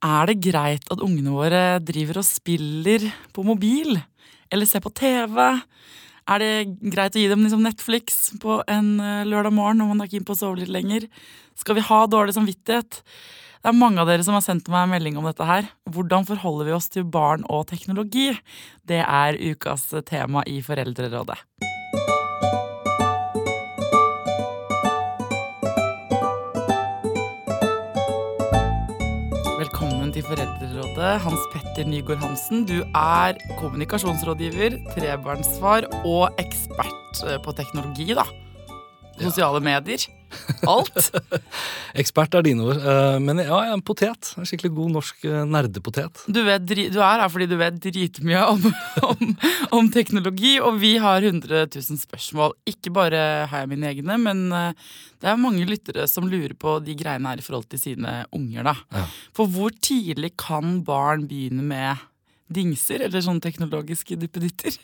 Er det greit at ungene våre driver og spiller på mobil? Eller ser på TV? Er det greit å gi dem liksom Netflix på en eh, lørdag morgen når man er keen på å sove litt lenger? Skal vi ha dårlig samvittighet? Det er mange av dere som har sendt meg en melding om dette her. Hvordan forholder vi oss til barn og teknologi? Det er ukas tema i Foreldrerådet. Til Foreldrerådet, Hans Petter Nygaard Hansen. Du er kommunikasjonsrådgiver, trebarnsfar og ekspert eh, på teknologi, da. Sosiale medier. Alt. Ekspert er dine ord. eh, Men ja, jeg er en potet. En skikkelig god norsk eh, nerdepotet. Du, vet, du er her fordi du vet dritmye om, om, om teknologi, og vi har 100 000 spørsmål. Ikke bare har jeg mine egne, men eh, det er mange lyttere som lurer på de greiene her i forhold til sine unger. da. Ja. For hvor tidlig kan barn begynne med dingser, eller sånne teknologiske duppeditter?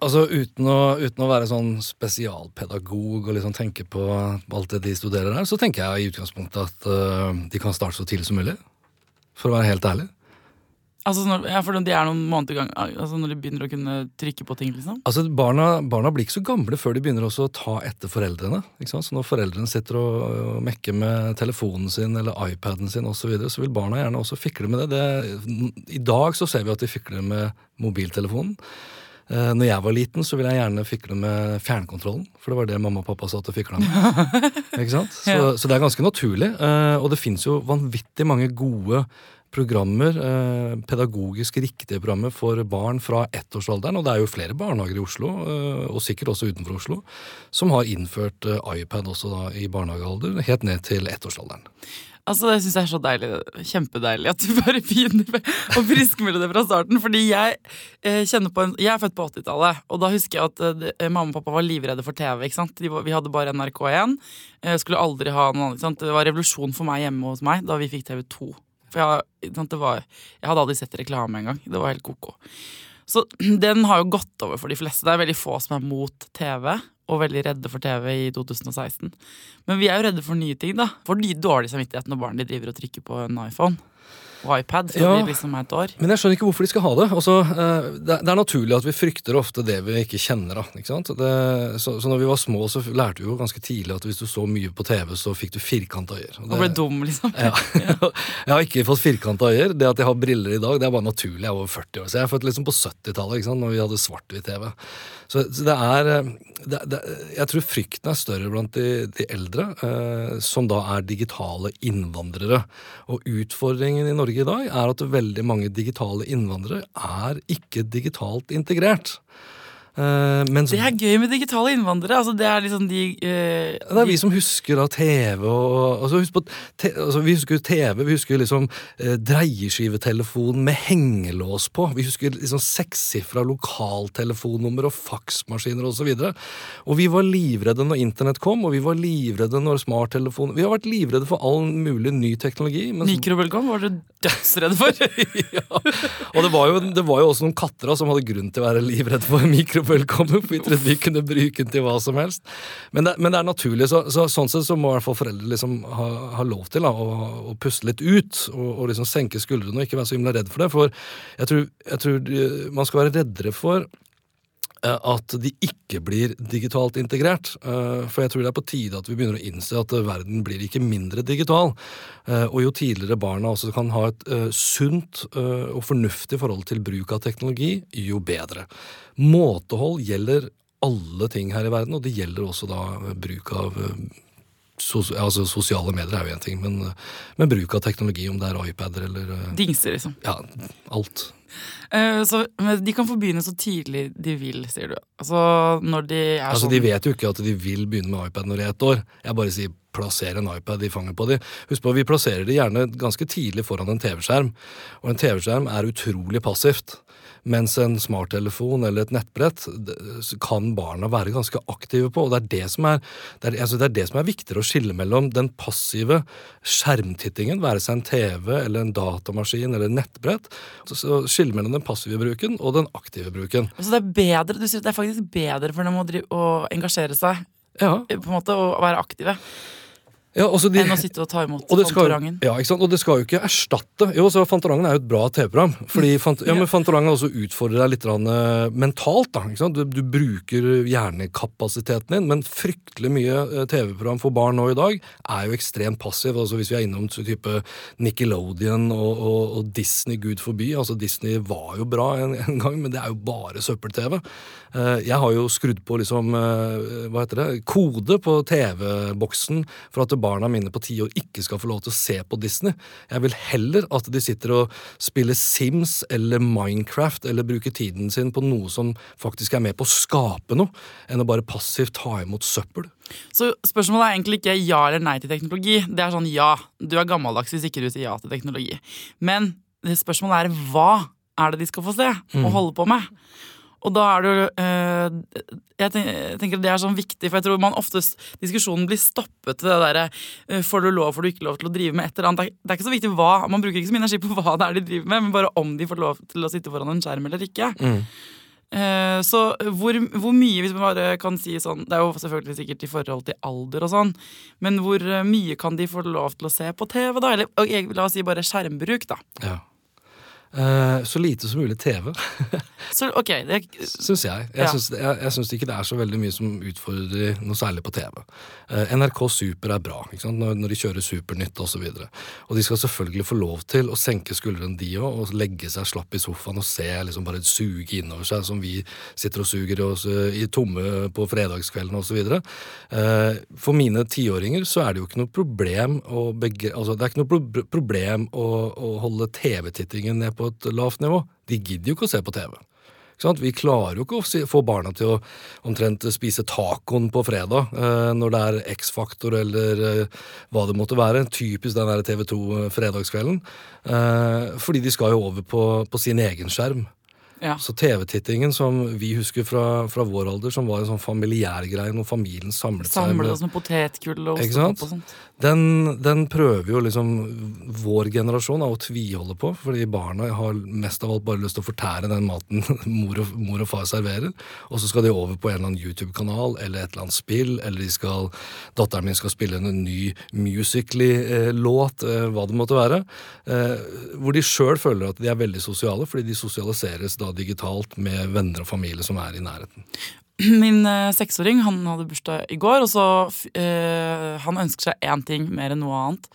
Altså uten å, uten å være sånn spesialpedagog og liksom tenke på alt det de studerer der, så tenker jeg i utgangspunktet at uh, de kan starte så tidlig som mulig. For å være helt ærlig. Altså, når, ja, for de er noen måneder i gang, altså når de begynner å kunne trykke på ting, liksom? Altså barna, barna blir ikke så gamle før de begynner også å ta etter foreldrene. Ikke sant? Så når foreldrene sitter og, og mekker med telefonen sin eller iPaden sin osv., så, videre, så vil barna gjerne også fikle med det. det. I dag så ser vi at de fikler med mobiltelefonen. Eh, Når jeg var liten, så ville jeg gjerne fikle med fjernkontrollen. For det var det mamma og pappa satt og fikla med. Ikke sant? Så, Ja. så det er ganske naturlig. eh, Og det fins jo vanvittig mange gode programmer, eh, pedagogisk riktige programmer for barn fra ettårsalderen. Og det er jo flere barnehager i Oslo, eh, og sikkert også utenfor Oslo, som har innført eh, iPad også da i barnehagealder, helt ned til ettårsalderen. Altså, Det syns jeg er så deilig. Kjempedeilig at du bare begynner å friskmelde det fra starten. Fordi jeg eh, kjenner på en Jeg er født på 80-tallet, og da husker jeg at eh, mamma og pappa var livredde for TV. ikke sant? De vi hadde bare NRK1. Eh, skulle aldri ha noen annen. ikke sant? Det var revolusjon for meg hjemme hos meg da vi fikk TV2. For jeg, sant, var, jeg hadde aldri sett reklame engang. Det var helt ko-ko. Så den har jo gått over for de fleste. Det er veldig få som er mot TV, og veldig redde for TV i 2016. Men vi er jo redde for nye ting, da. For de dårlig samvittighet når barn de driver og trykker på en iPhone og iPad Ja. liksom et år. Men jeg skjønner ikke hvorfor de skal ha det. Altså, eh, det, det er naturlig at vi frykter ofte det vi ikke kjenner. Da, ikke? Det, så, så når vi var små, så lærte vi jo ganske tidlig at hvis du så mye på TV, så fikk du firkanta øyer. Og Og ble dum, liksom. Ja. jeg har ikke fått firkanta øyer. Det at jeg har briller i dag, det er bare naturlig. Jeg er over 40 år, så jeg er født liksom på 70-tallet, ikke sant, når vi hadde svart-hvitt-TV. Så, så det er eh, det, det, Jeg tror frykten er større blant de, de eldre, eh, som da er digitale innvandrere. Og utfordringen i Norge i dag er at veldig mange digitale innvandrere er ikke digitalt integrert. Eh, mens Det er gøy med digitale innvandrere. Altså, det er liksom de uh, Det er vi som husker da TV og altså, husk på, te, altså, Vi husker TV, vi husker liksom eh, dreieskivetelefon med hengelås på. Vi husker liksom sekssifra lokaltelefonnummer og faksmaskiner osv. Og, så videre. og vi var livredde når internett kom, og vi var livredde når smarttelefon Vi har vært livredde for all mulig ny teknologi. mens- Mikrobølgeovn var du dødsredde for. ja. Og det var, jo, det var jo også noen katter da, som hadde grunn til å være livredde for mikrobølgeovnen. For vi trodde vi kunne bruke den til hva som helst. Men det, men det er naturlig. Så, så sånn sett så må i hvert fall foreldre liksom ha, ha lov til da, å, å puste litt ut. Og, og liksom senke skuldrene og ikke være så himla redd for det. For jeg tror, jeg tror man skal være reddere for eh, at de ikke blir digitalt integrert. Eh, For jeg tror det er på tide at vi begynner å innse at eh, verden blir ikke mindre digital. Eh, Og jo tidligere barna også kan ha et eh, sunt eh, og fornuftig forhold til bruk av teknologi, jo bedre. Måtehold gjelder alle ting her i verden, og det gjelder også da eh, bruk av eh, sos altså Sosiale medier er jo én ting, men, eh, men bruk av teknologi, om det er iPader eller eh, Dingser, liksom. ja, alt. Eh, så, de kan få begynne så tidlig de vil, sier du. Altså når de er Altså, sånn De vet jo ikke at de vil begynne med iPad når de er ett år. Jeg bare sier plassere en iPad i fanget på dem. Husk på, vi plasserer de gjerne ganske tidlig foran en TV-skjerm, og en TV-skjerm er utrolig passivt. Mens en smarttelefon eller et nettbrett kan barna være ganske aktive på. og Det er det som er, det er, altså det er, det som er viktigere å skille mellom den passive skjermtittingen, være seg en TV eller en datamaskin eller nettbrett. Så, så Skille mellom den passive bruken og den aktive bruken. Så det er bedre, du sier det er faktisk bedre for dem å, drive, å engasjere seg Ja, på en måte, og være aktive, ja de, enn å sitte og ta imot og Fantorangen. skal, ja, ikke sant? og det skal jo ikke erstatte Jo, så Fantorangen er jo et bra TV-program. Fordi fant, ja, men Fantorangen også utfordrer deg litt eh, mentalt. da, ikke sant? Du, du bruker hjernekapasiteten din, men fryktelig mye eh, TV-program for barn nå i dag er jo ekstremt passiv. altså Hvis vi er innom så type Nickelodeon og, og, og Disney, gud forby. altså Disney var jo bra en, en gang, men det er jo bare søppel-TV. Eh, Jeg har jo skrudd på liksom, eh, hva heter det, kode på TV-boksen for at barna mine på ti år ikke skal få lov til å se på Disney. Jeg vil heller at de sitter og spiller Sims eller Minecraft eller bruker tiden sin på noe som faktisk er med på å skape noe, enn å bare passivt ta imot søppel. Så spørsmålet er egentlig ikke ja eller nei til teknologi. Det er sånn ja, du er gammeldags hvis ikke du sier ja til teknologi. Men spørsmålet er hva er det de skal få se og holde på med? Og da er det jo eh, Jeg ten- jeg tenker det er sånn viktig, for jeg tror man oftest diskusjonen blir stoppet til det derre eh, Får du lov, får du ikke lov til å drive med et eller annet. Det er, ikke så viktig hva, man bruker ikke så mye energi på hva det er de driver med, men bare om de får lov til å sitte foran en skjerm eller ikke. Eh, Så hvor, hvor mye, hvis man bare kan si sånn Det er jo selvfølgelig sikkert i forhold til alder og sånn, men hvor mye kan de få lov til å se på TV, da? Eller la oss si bare skjermbruk, da. Ja. Eh, så lite som mulig TV, Så ok, det, syns jeg. Jeg, Ja. syns, jeg, jeg syns ikke det er så veldig mye som utfordrer noe særlig på TV. Eh, NRK Super er bra ikke sant? Når, når de kjører Supernytt osv. Og, og de skal selvfølgelig få lov til å senke skuldrene, de òg, og legge seg slapp i sofaen og se liksom bare suge innover seg, som vi sitter og suger oss eh, i tomme på fredagskvelden osv. For mine tiåringer så er det jo ikke noe problem å begre, altså, Det er ikke noe pro problem å, å holde TV-tittingen ned på et lavt nivå. De gidder jo ikke å se på TV. Vi klarer jo ikke å få barna til å omtrent spise tacoen på fredag eh, når det er X-faktor eller eh, hva det måtte være. Typisk den der TV 2 fredagskvelden. Eh, fordi de skal jo over på, på sin egen skjerm. ja. Så TV-tittingen som vi husker fra, fra vår alder, som var en sånn familiær greie, når familien samlet seg Samle med- med potetgull og ostepop og sånt. Den, den prøver jo liksom vår generasjon av å tviholde på, fordi barna har mest av alt bare lyst til å fortære den maten mor og, mor og far serverer, og så skal de over på en eller annen YouTube-kanal eller et eller annet spill, eller skal, datteren min skal spille en ny Musically-låt, eh, hva det måtte være, eh, hvor de sjøl føler at de er veldig sosiale, fordi de sosialiseres da digitalt med venner og familie som er i nærheten. Min eh, seksåring han hadde bursdag i går, og så eh, Han ønsker seg én ting mer enn noe annet.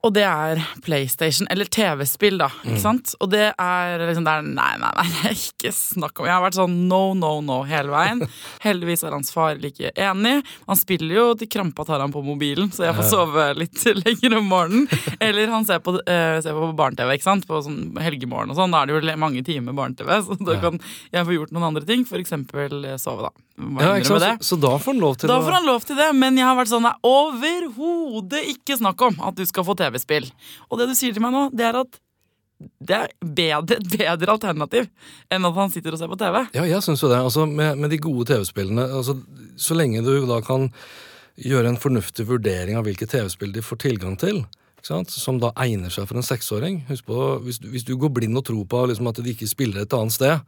Og det er PlayStation, eller TV-spill, da. Mm. ikke sant? Og det er liksom det er, Nei, nei, nei, det ikke snakk om Jeg har vært sånn no, no, no hele veien. Heldigvis er hans far like enig. Han spiller jo til krampa tar han på mobilen, så jeg får sove litt lenger om morgenen. Eller han ser på, eh, på barne-TV, ikke sant? På sånn helgemorgen og sånn. Da er det jo mange timer barne-TV, så da kan jeg få gjort noen andre ting. For eksempel eh, sove, da. Ja? Så, så da får han lov til Da å får han lov til det, men jeg har vært sånn det er overhodet ikke snakk om at du skal få TV-spill. Og det du sier til meg nå, det er at det er bedre, et bedre alternativ enn at han sitter og ser på TV. Ja, jeg syns jo det. Altså, med, med de gode TV-spillene altså, Så lenge du da kan gjøre en fornuftig vurdering av hvilke TV-spill de får tilgang til, som da egner seg for en seksåring Husk på, Hvis, du- hvis du går blind og tror på liksom, at de ikke spiller et annet sted,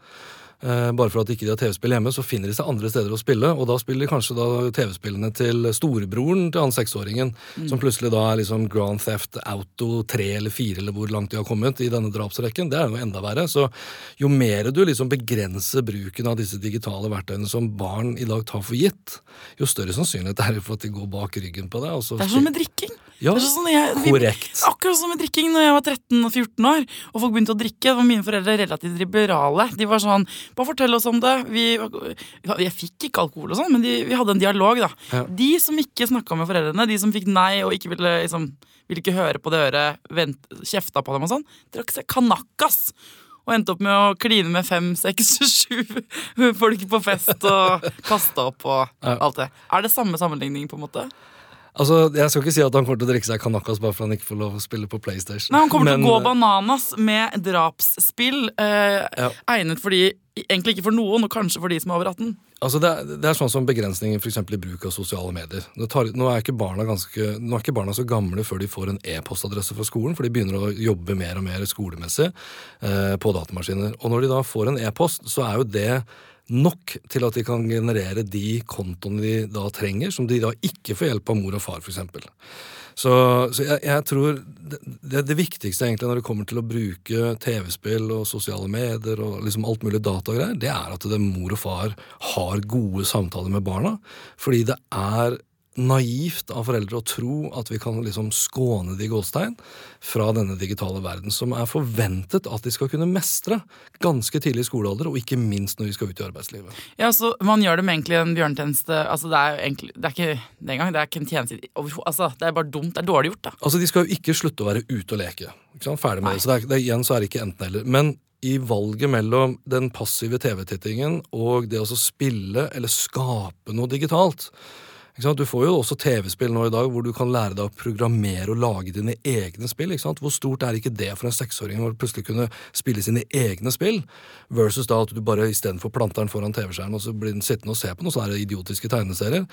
bare for at ikke de har TV-spill hjemme, så finner de seg andre steder å spille, og da spiller de kanskje da TV-spillene til storebroren til han seksåringen, som plutselig da er liksom Grand Theft Auto 3 eller 4, eller hvor langt de har kommet i denne drapsrekken. Det er jo enda verre. Så jo mer du liksom begrenser bruken av disse digitale verktøyene som barn i dag tar for gitt, jo større sannsynlighet er det for at de går bak ryggen på deg. Det er sånn med drikking. Ja, sånn jeg, vi, korrekt. Akkurat som med drikking når jeg var 13 og 14 år, og folk begynte å drikke. Det var mine foreldre relativt liberale. De var sånn Bare fortell oss om det. Vi, jeg fikk ikke alkohol og sånn, men de, vi hadde en dialog, da. Ja. De som ikke snakka med foreldrene, de som fikk nei og ikke ville liksom ville ikke høre på det øret, vent, kjefta på dem og sånn, drakk seg kanakas. Og endte opp med å kline med fem, seks, sju folk på fest og kaste opp og alt det. Er det samme sammenligning, på en måte? Altså, Jeg skal ikke si at han kommer til å drikke seg Kanakas bare for han ikke får lov å spille på PlayStation. Nei, Han kommer Men, til å gå eh, bananas med drapsspill, eh, Ja. egnet for de Egentlig ikke for noen, og kanskje for de som er over 18. Altså det, er, det er sånn som begrensninger for eksempel, i bruk av sosiale medier. Tar, nå, er ikke barna ganske, nå er ikke barna så gamle før de får en e-postadresse fra skolen, for de begynner å jobbe mer og mer skolemessig eh, på datamaskiner. Og når de da får en e-post, så er jo det nok til at de kan generere de kontoene de da trenger, som de da ikke får hjelp av mor og far, f.eks. Så, så jeg, jeg tror det, det, det viktigste egentlig når det kommer til å bruke TV-spill og sosiale medier og liksom alt mulig datagreier, det er at det mor og far har gode samtaler med barna. Fordi det er naivt av foreldre å tro at vi kan liksom skåne de gåstegn fra denne digitale verden, som er forventet at de skal kunne mestre ganske tidlig i skolealder, og ikke minst når de skal ut i arbeidslivet. Ja, så Man gjør dem egentlig en bjørnetjeneste. Altså, det er jo egentlig Det er ikke den gang, Det er ikke en tjeneste altså, Det er bare dumt. Det er dårlig gjort, da. Altså, De skal jo ikke slutte å være ute og leke. Ikke sant? Ferdig med det. Så det er, det igjen så er det ikke enten-eller. Men i valget mellom den passive TV-tittingen og det å spille eller skape noe digitalt? Du får jo også TV-spill nå i dag hvor du kan lære deg å programmere og lage dine egne spill. Hvor stort er ikke det for en seksåring å plutselig kunne spille sine egne spill? Versus da at du bare istedenfor planter den foran TV-skjermen og så blir den sittende og se på noen sånne idiotiske tegneserier.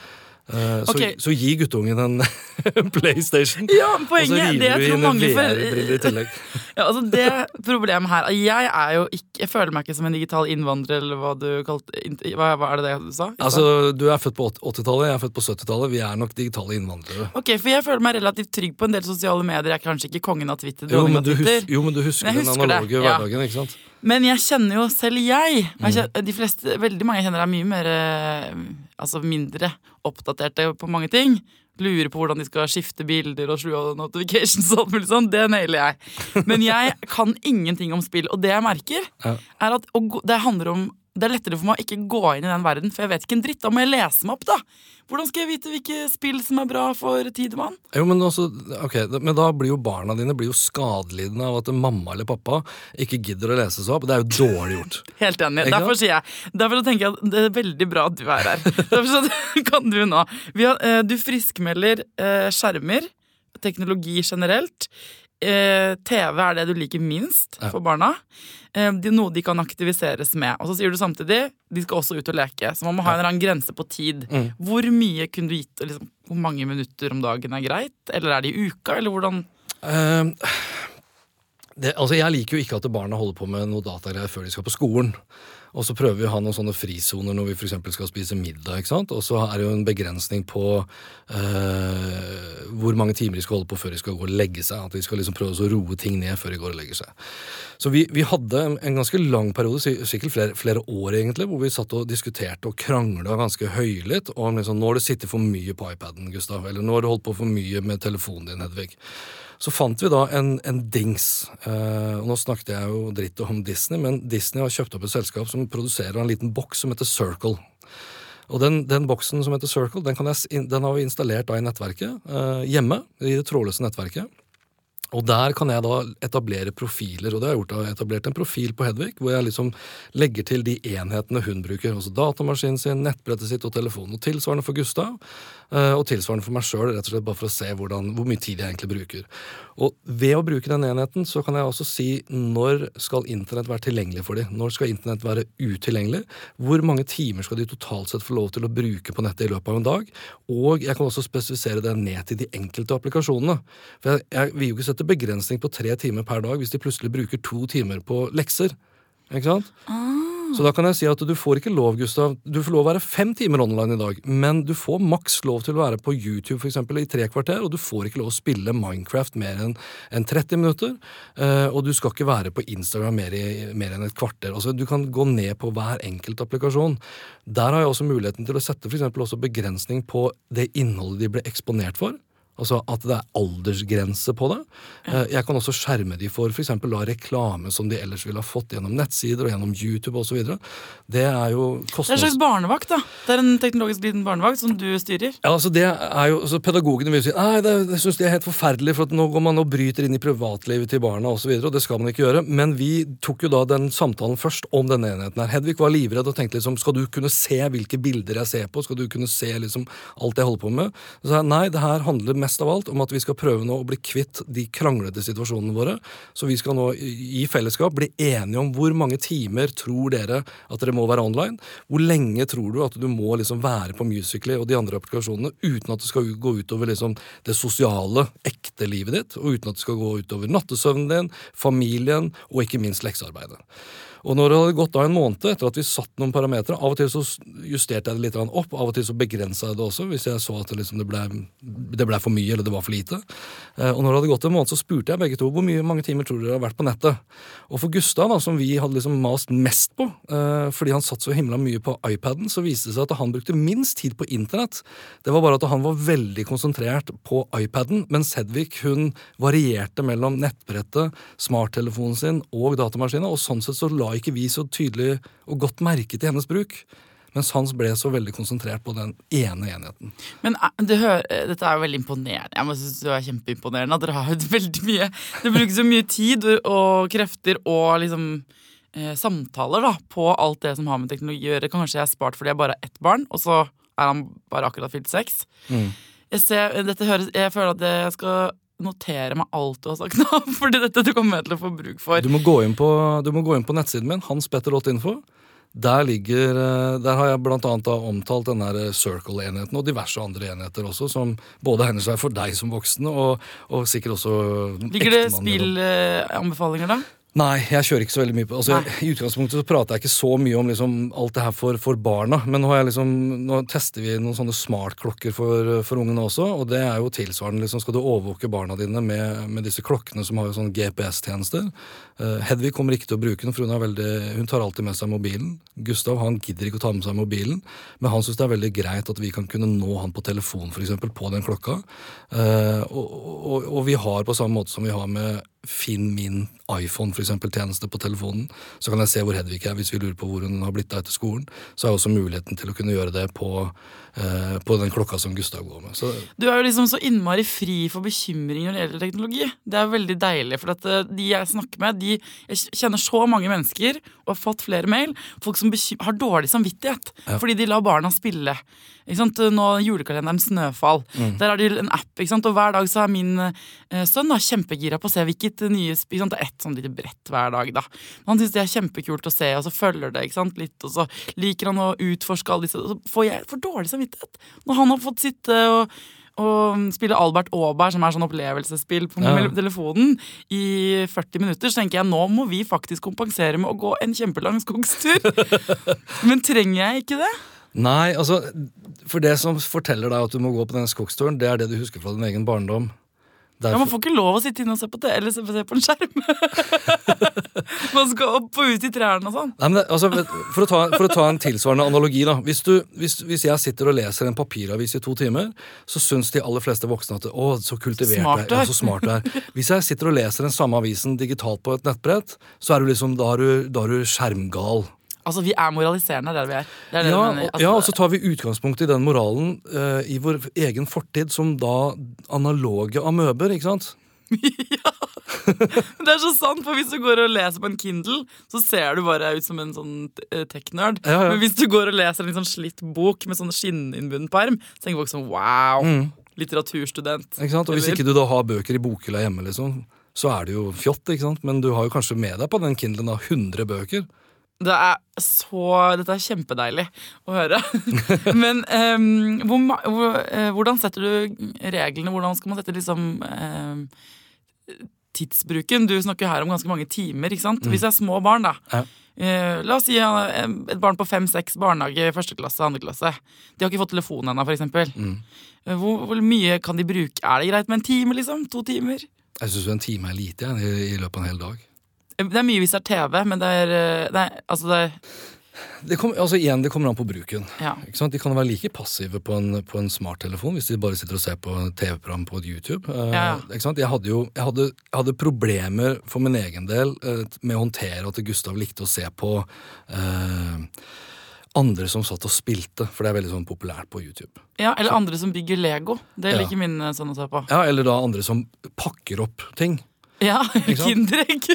Eh, så, så gi guttungen en PlayStation. Ja, og så poenget river du inn en VR-brille i tillegg. Ja, altså det problemet her Jeg er jo ikke Jeg føler meg ikke som en digital innvandrer, eller hva du kalte Hva, hva er det det du sa? Altså, Du er født på 80-tallet, jeg er født på 70-tallet. Vi er nok digitale innvandrere. Ok, for jeg føler meg relativt trygg på en del sosiale medier. Jeg er kanskje ikke kongen av Twitter, Jo, men du, hus jo, men du husker, Men jeg den analoge det, ja. hverdagen, ikke sant? Men jeg kjenner jo selv jeg. Mm. jeg kjenner, de fleste, veldig mange jeg kjenner er mye mer eh, Altså mindre oppdaterte på mange ting. Lurer på hvordan de skal skifte bilder og slå av notifications og alt mulig sånn. Det nailer jeg. Men jeg kan ingenting om spill, og det jeg merker, er at det handler om det er lettere for meg å ikke gå inn i den verden, for jeg vet ikke en dritt. Da må jeg lese meg opp, da. Hvordan skal jeg vite hvilke spill som er bra for tidemann? Jo, men, også, okay, men da blir jo barna dine blir jo skadelidende av at mamma eller pappa ikke gidder å lese seg opp. Det er jo dårlig gjort. Helt enig. Ikke Derfor sier jeg Derfor tenker jeg at det er veldig bra at du er her. Derfor kan du nå Vi har, eh, Du friskmelder eh, skjermer, teknologi generelt. Eh, TV er det du liker minst Ja. for barna. Eh, er noe de kan aktiviseres med. Og så sier du samtidig de skal også ut og leke. Så man må ha en eller annen grense på tid. Mm. Hvor mye kunne du gitt liksom, Hvor mange minutter om dagen er greit? Eller er det i uka? Eller hvordan Um, det, altså Jeg liker jo ikke at barna holder på med noe datagreier før de skal på skolen. Og så prøver vi å ha noen sånne frisoner når vi eksempel skal spise middag. ikke sant? Og så er det jo en begrensning på eh, hvor mange timer de skal holde på før de skal gå og legge seg. At de skal liksom prøve å roe ting ned før de går og legger seg. Så vi, vi hadde en, ganske lang periode, si- sikkert flere, flere år egentlig, hvor vi satt og diskuterte og krangla ganske høylytt om liksom, nå har du sittet for mye på iPaden, Gustav. Eller nå har du holdt på for mye med telefonen din, Hedvig. Så fant vi da en, en dings. Eh, og nå snakket jeg jo dritt om Disney, men Disney har kjøpt opp et selskap som produserer en liten boks som heter Circle. Og den, den boksen som heter Circle, den, jeg, den har vi installert da i nettverket eh, hjemme. I det trådløse nettverket. Og der kan jeg da etablere profiler, og det har jeg gjort. Jeg har etablert en profil på Hedvig, hvor jeg liksom legger til de enhetene hun bruker. Altså datamaskinen sin, nettbrettet sitt og telefonen. Og tilsvarende for Gustav, og tilsvarende for meg sjøl, rett og slett bare for å se hvordan, hvor mye tid jeg egentlig bruker. Og ved å bruke den enheten, så kan jeg også si når skal internett være tilgjengelig for dem? Når skal internett være utilgjengelig? Hvor mange timer skal de totalt sett få lov til å bruke på nettet i løpet av en dag? Og jeg kan også spesifisere det ned til de enkelte applikasjonene. For jeg, jeg vil jo ikke sette begrensning på tre timer per dag hvis de plutselig bruker to timer på lekser. Ikke sant? Så da kan jeg si at du får ikke lov, Gustav. Du får lov å være fem timer online i dag, men du får maks lov til å være på YouTube for eksempel, i tre kvarter, og du får ikke lov å spille Minecraft mer enn en 30 minutter. eh, og du skal ikke være på Instagram mer, i, mer enn et kvarter. Altså, du kan gå ned på hver enkelt applikasjon. Der har jeg også muligheten til å sette for eksempel også begrensning på det innholdet de ble eksponert for. Altså at det er aldersgrense på det. Eh, Jeg kan også skjerme de for f.eks. reklame som de ellers ville ha fått gjennom nettsider og gjennom YouTube osv. Det er jo kostnads... Det er en slags barnevakt, da. Det er en teknologisk liten barnevakt som du styrer. Ja, altså det er jo, altså Pedagogene vil si nei, det, det synes de er helt forferdelig, for at nå går man og bryter inn i privatlivet til barna osv., og, så videre, og det skal man ikke gjøre. Men vi tok jo da den samtalen først om denne enheten her. Hedvig var livredd og tenkte liksom skal du kunne se hvilke bilder jeg ser på, skal du kunne se liksom alt jeg holder på med? Så jeg nei, det her handler mest av alt om at vi skal prøve nå å bli kvitt de kranglete situasjonene våre. Så vi skal nå i fellesskap bli enige om hvor mange timer tror dere at dere må være online. Hvor lenge tror du at du må liksom være på Musically og de andre applikasjonene uten at det skal gå utover liksom det sosiale, ekte livet ditt, og uten at det skal gå utover nattesøvnen din, familien og ikke minst leksearbeidet. Og når det hadde gått da en måned etter at vi satt noen parametere, av og til så justerte jeg det litt opp, av og til så begrensa jeg det også, hvis jeg så at det, liksom det, ble, ble for mye eller det var for lite. Eh, Og når det hadde gått en måned, så spurte jeg begge to hvor mye, mange timer tror dere har vært på nettet. Og for Gustav, da, som vi hadde liksom mast mest på, eh, fordi han satt så himla mye på iPaden, så viste det seg at han brukte minst tid på internett. Det var bare at han var veldig konsentrert på iPaden, mens Hedvig hun varierte mellom nettbrettet, smarttelefonen sin og datamaskinen, og sånn sett så la ikke vi så tydelig og godt merke til hennes bruk. Mens Hans ble så veldig konsentrert på den ene enheten. Men eh, det hø- eh, dette er jo veldig imponerende. Jeg synes det er kjempeimponerende at dere har veldig mye Dere bruker så mye tid og- krefter og liksom eh, samtaler da på alt det som har med teknologi å gjøre. Kanskje jeg er spart fordi jeg bare har ett barn, og så er han bare akkurat fylt seks. Jeg, ser, dette høres, jeg føler at jeg skal notere meg alt du har sagt nå, fordi dette du kommer jeg til å få bruk for. Du må gå inn på, du må gå inn på nettsiden min, hanspetter.info. Der, ligger, eh, der har jeg annet omtalt den der Circle-enheten og diverse andre enheter også, som både egner seg for deg som voksen, og, og sikkert også Ligger det spillanbefalinger, da? Nei, jeg kjører ikke så veldig mye på altså, jeg, I utgangspunktet så prater jeg ikke så mye om liksom, alt det her for, for barna, men nå, liksom, nå tester vi noen sånne smartklokker for, for ungene også, og det er jo tilsvarende. Liksom, skal du overvåke barna dine med, med disse klokkene som har jo sånn GPS-tjenester? Uh, Hedvig kommer ikke til å bruke den, for hun, er veldig, hun tar alltid med seg mobilen. Gustav han gidder ikke å ta med seg mobilen, men han syns det er veldig greit at vi kan kunne nå han på telefon, eksempel, på den klokka. Uh, og, og, og vi har på samme måte som vi har med Finn min iPhone, for eksempel, tjeneste på telefonen. Så kan jeg se hvor Hedvig er, hvis vi lurer på hvor hun har blitt av etter skolen. Så er også muligheten til å kunne gjøre det på, på den klokka som Gustav går med. Så Du er jo liksom så innmari fri for bekymring når det gjelder teknologi. Det er veldig deilig, for at eh, de jeg snakker med, de, jeg kjenner så mange mennesker og har fått flere mail. Folk som har dårlig samvittighet fordi de lar barna spille. Ikke sant? Nå Julekalenderen Snøfall. Der har de en app, ikke sant? og hver dag så er min eh, sønn da, kjempegira på å se hvilket nye ikke sant? Det er ett sånn lite brett hver dag. da. Han syns det er kjempekult å se, og så følger det ikke sant? litt, og så liker han å utforske alle disse Og så får jeg for dårlig samvittighet når han har fått sitte og og spille Albert Aaberg, som er sånn opplevelsesspill på Ja. telefonen, i 40 minutter, så tenker jeg nå må vi faktisk kompensere med å gå en kjempelang skogstur. Men trenger jeg ikke det? Nei, altså For det som forteller deg at du må gå på denne skogsturen, det er det du husker fra din egen barndom. Ja, man får ikke lov å sitte inne og se på det, eller se på en skjerm. man skal opp og ut i trærne og sånn. Nei, men det, altså, for, å ta, for å ta en tilsvarende analogi, da. Hvis, du, hvis, hvis jeg sitter og leser en papiravis i to timer, så syns de aller fleste voksne at å, så kultivert Smart du du er. er. Ja, så smart du er. Hvis jeg sitter og leser den samme avisen digitalt på et nettbrett, så er du liksom, da er du, da er du skjermgal. Altså, vi er moraliserende, det er det vi er. Det er det Ja, og- ja, og så tar vi utgangspunkt i den moralen uh, i vår egen fortid som da analoge amøber, ikke sant? ja! Det er så sant, for hvis du går og leser på en Kindle, så ser du bare ut som en sånn eh, tech-nerd. Ja, ja. Men hvis du går og leser en sånn slitt bok med sånn skinninnbunden perm, så tenker folk sånn wow, litteraturstudent. Ikke sant? Og hvis ikke du da har bøker i bokhylla hjemme, liksom, så er det jo fjott, ikke sant? Men du har jo kanskje med deg på den Kindlen da 100 bøker. Det er så Dette er kjempedeilig å høre. Men um, hvor, hvor, eh, hvordan setter du reglene? Hvordan skal man sette liksom um, tidsbruken? Du snakker her om ganske mange timer. ikke sant? Hvis det er små barn, da. Ja. Uh, la oss si et barn på fem-seks barnehage, første klasse, andre klasse. De har ikke fått telefon ennå, f.eks. Eh, Hvor, hvor mye kan de bruke? Er det greit med en time, liksom? To timer? Jeg syns en time er lite i løpet av en hel dag. Eh, Det er mye hvis det er TV, men det er, eh, det er Altså, det er Det, kom, altså igjen, det kommer an på bruken. Ja. De kan være like passive på en, på en smarttelefon hvis de bare sitter og ser på TV-program på YouTube. Eh, Ja. sant? Jeg hadde jo jeg hadde, jeg hadde problemer for min egen del uh, med å håndtere at Gustav likte å se på uh, andre som satt og spilte, for det er veldig sånn populært på YouTube. Ja, Eller andre som bygger Lego. Det Ja. liker min eh, sønn å se på. Ja, Eller da andre som pakker opp ting. Ja? Kinderegg!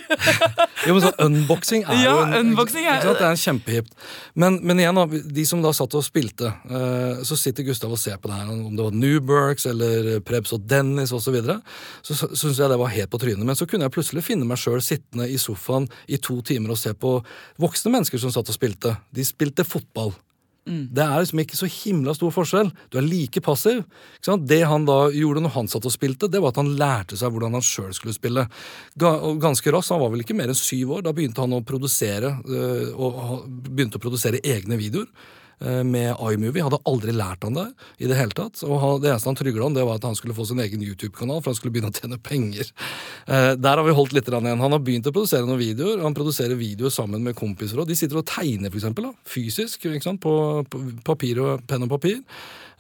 Jo, men så Unboxing er Ja, jo en, unboxing er-? Det er en kjempehipt. Men, men igjen, de som da satt og spilte, eh, så sitter Gustav og ser på det her, om det var Newbergs eller Prebz og Dennis osv. Så, videre, så så syns jeg det var helt på trynet. Men så kunne jeg plutselig finne meg sjøl sittende i sofaen i to timer og se på voksne mennesker som satt og spilte. De spilte fotball. Det er liksom ikke så himla stor forskjell. Du er like passiv. Det han da gjorde når han satt og spilte, det var at han lærte seg hvordan han sjøl skulle spille. Ganske raskt, han var vel ikke mer enn syv år, da begynte han å produsere øh, og begynte å produsere egne videoer. Øh, Med iMovie. Hadde aldri lært han det i det hele tatt. Og det eneste han trygla om, det var at han skulle få sin egen YouTube-kanal, for han skulle begynne å tjene penger. Eh, der har vi holdt litt igjen. Han har begynt å produsere noen videoer. Han produserer videoer sammen med kompiser. òg. de sitter og tegner, for eksempel, da, fysisk? På, på papir og penn og papir.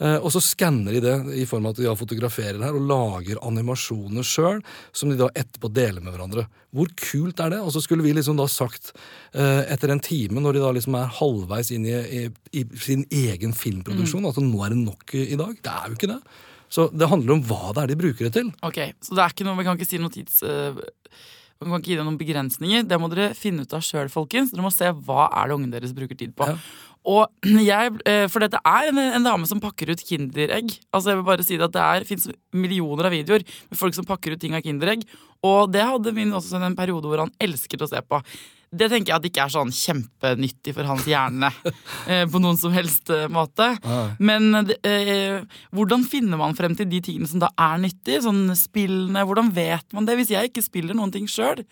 Eh, og så skanner de det i form av at de da fotograferer her og lager animasjoner sjøl, som de da etterpå deler med hverandre. Hvor kult er det? Og så skulle vi liksom da sagt, eh, etter en time, når de da liksom er halvveis inn i, i, i sin egen filmproduksjon, at nå er det nok i dag. Det er jo ikke det. Så det handler om hva det er de bruker det til. Ok, Så det er ikke noe, vi kan ikke si noe tids... øh, vi kan ikke gi deg noen begrensninger. Det må dere finne ut av sjøl, folkens. Dere må se hva er det ungen deres bruker tid på. Ja. Og jeg, eh, For dette er en, en dame som pakker ut Kinderegg. Altså jeg vil bare si det at Det er, finnes millioner av videoer med folk som pakker ut ting av Kinderegg. Og det hadde min også en periode hvor han elsket å se på. Det tenker jeg at ikke er sånn kjempenyttig for hans hjerne eh, på noen som helst eh, måte. Men eh, hvordan finner man frem til de tingene som da er nyttige? Sånn spillene, hvordan vet man det hvis jeg ikke spiller noen ting sjøl?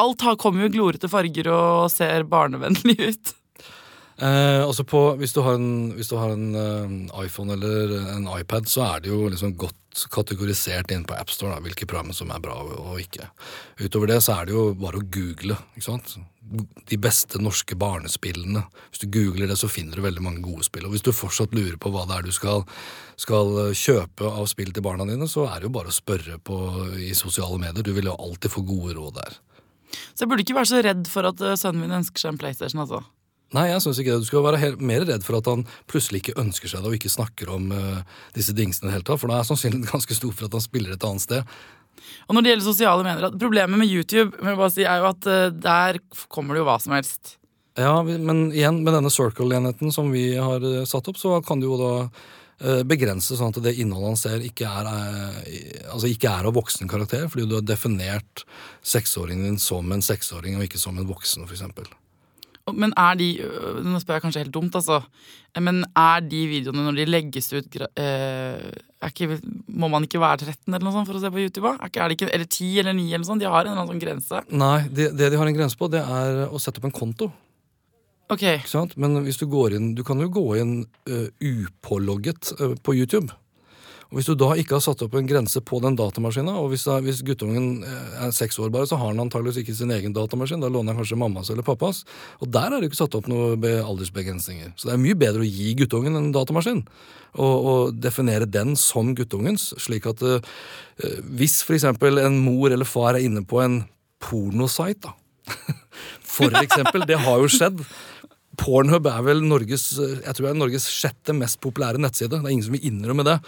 Alt har, kommer jo i glorete farger og ser barnevennlig ut. Eh, altså på, hvis du har en, du har en uh, iPhone eller en iPad, så er det jo liksom godt kategorisert inn på AppStore hvilke programmer som er bra og, ikke. Utover det så er det jo bare å google. ikke sant? De beste norske barnespillene. Hvis du googler det, så finner du veldig mange gode spill. Og hvis du fortsatt lurer på hva det er du skal, skal kjøpe av spill til barna dine, så er det jo bare å spørre på, i sosiale medier. Du vil jo alltid få gode råd der. Så jeg burde ikke være så redd for at eh, sønnen min ønsker seg en PlayStation. altså. Nei, jeg synes ikke det. Du skal være helt, mer redd for at han plutselig ikke ønsker seg det og ikke snakker om uh, disse dingsene i det hele tatt, for da er sannsynligheten ganske stor for at han spiller et annet sted. Og når det gjelder sosiale medier, Problemet med YouTube bare si, er jo at uh, der kommer det jo hva som helst. Ja, men igjen, med denne circle-enheten som vi har eh, satt opp, så kan du jo da begrense sånn at det innholdet han ser, ikke er, altså ikke er av voksen karakter, fordi du har definert seksåringen din som en seksåring og ikke som en voksen. Og- Men er de øh, Nå spør jeg kanskje helt dumt, altså. Men er de videoene når de legges ut er ikke, Må man ikke være 13 eller noe sånt for å se på YouTube? Er ikke, er det ikke, eller 10 eller 9 eller noe sånt? De har en eller annen sånn grense. Nei, det, det de har en grense på, det er å sette opp en konto. Ok, Ikke sant? Men hvis du går inn Du kan jo gå inn uh, upålogget uh, på YouTube. Og Hvis du da ikke har satt opp en grense på den datamaskinen, og hvis, hvis guttungen eh, er seks år bare, så har han antageligvis ikke sin egen datamaskin, da låner han kanskje mammas eller pappas. Og der er det ikke satt opp noen aldersbegrensninger. Så det er mye bedre å gi guttungen en datamaskin, og, og definere den som guttungens, slik at eh, hvis eksempel en mor eller far er inne på en pornosite, da, for eksempel, det har jo skjedd. Pornhub er vel Norges jeg tror det er Norges sjette mest populære nettside. Det er ingen som vil innrømme det.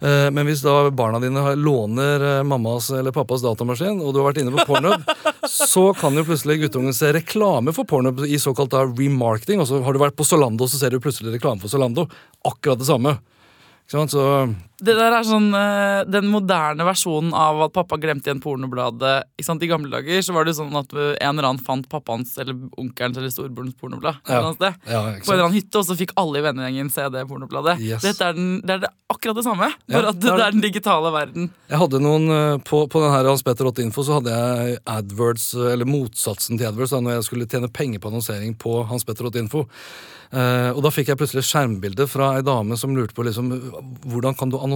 Eh, Men hvis da barna dine låner eh, mammas eller pappas datamaskin, og du har vært inne på Pornhub, så kan jo plutselig guttungen se reklame for Pornhub i såkalt da remarketing. Og så har du vært på Zalando, så ser du plutselig reklame for Zalando. Akkurat det samme. Ikke sant? Så Det der er sånn uh, den moderne versjonen av at pappa glemte igjen pornobladet. I gamle dager så var det sånn at en eller annen fant pappaens eller onkelens eller storebrorens pornoblad. Ja. ja, På en eller annen hytte, og så fikk alle i vennegjengen se det pornobladet. Yes. Dette er, den, det er det akkurat det samme, bare at det det, er den digitale verden. Jeg hadde noen eh, På, på den her Hans Petter 8 Info så hadde jeg AdWords, eh, eller motsatsen til AdWords, da når jeg skulle tjene penger på annonsering på Hans Petter 8 Info. Uh, og da fikk jeg plutselig skjermbilde fra ei dame som lurte på liksom, hvordan kan du annonsere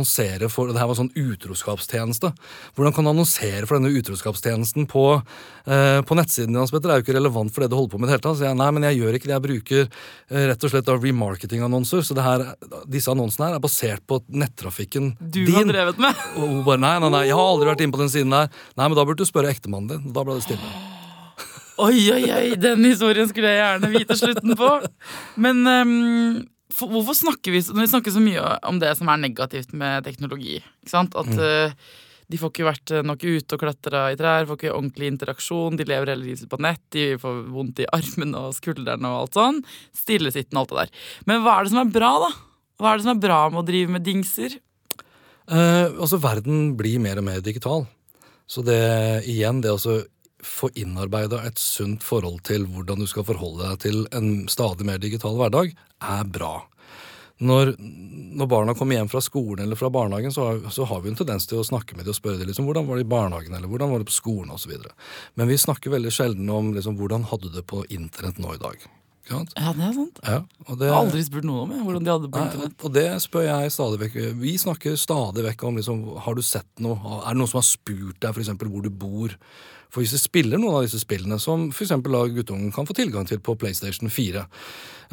for Det her var sånn utroskapstjeneste. Hvordan kan du annonsere for denne utroskapstjenesten på, eh, på nettsiden din? Petter? Det er jo ikke relevant for det du holder på med. det hele tatt. Så jeg, nei, men jeg gjør ikke det. Jeg bruker eh, rett og slett remarketing-annonser. Så det her, disse annonsene her er basert på nettrafikken Du din. har drevet med. Og hun bare nei, nei, nei, jeg har aldri vært inne på den siden der. Nei, men da burde du spørre ektemannen din. Da ble det stille. Oi, oi, oi, den historien skulle jeg gjerne vite slutten på. Men ehm, for, hvorfor snakker vi, vi snakker så mye om det som er negativt med teknologi? Ikke sant? At eh, de får ikke vært nok ute og klatra i trær, får ikke ordentlig interaksjon, de lever hele livet sitt på nett, de får vondt i armene og skuldrene og alt sånn. Stillesittende og alt det der. Men hva er det som er bra, da? Hva er det som er bra med å drive med dingser? Eh, altså, verden blir mer og mer digital. Så det igjen, det å få innarbeida et sunt forhold til hvordan du skal forholde deg til en stadig mer digital hverdag, er bra. Når, når barna kommer hjem fra skolen eller fra barnehagen, så har, så har vi en tendens til å snakke med dem og spørre dem liksom, hvordan var det i barnehagen eller hvordan var det på skolen osv. Men vi snakker veldig sjelden om liksom, hvordan hadde du det på internett nå i dag. Ja, det er sant. Ja, det, Jeg har aldri spurt noen om jeg, hvordan de hadde det på internett. og- det spør jeg stadig vekk. Vi snakker stadig vekk om liksom, har du sett noe, er det noen som har spurt deg eksempel, hvor du bor? For hvis du spiller noen av disse spillene, som da guttungen kan få tilgang til på PlayStation 4,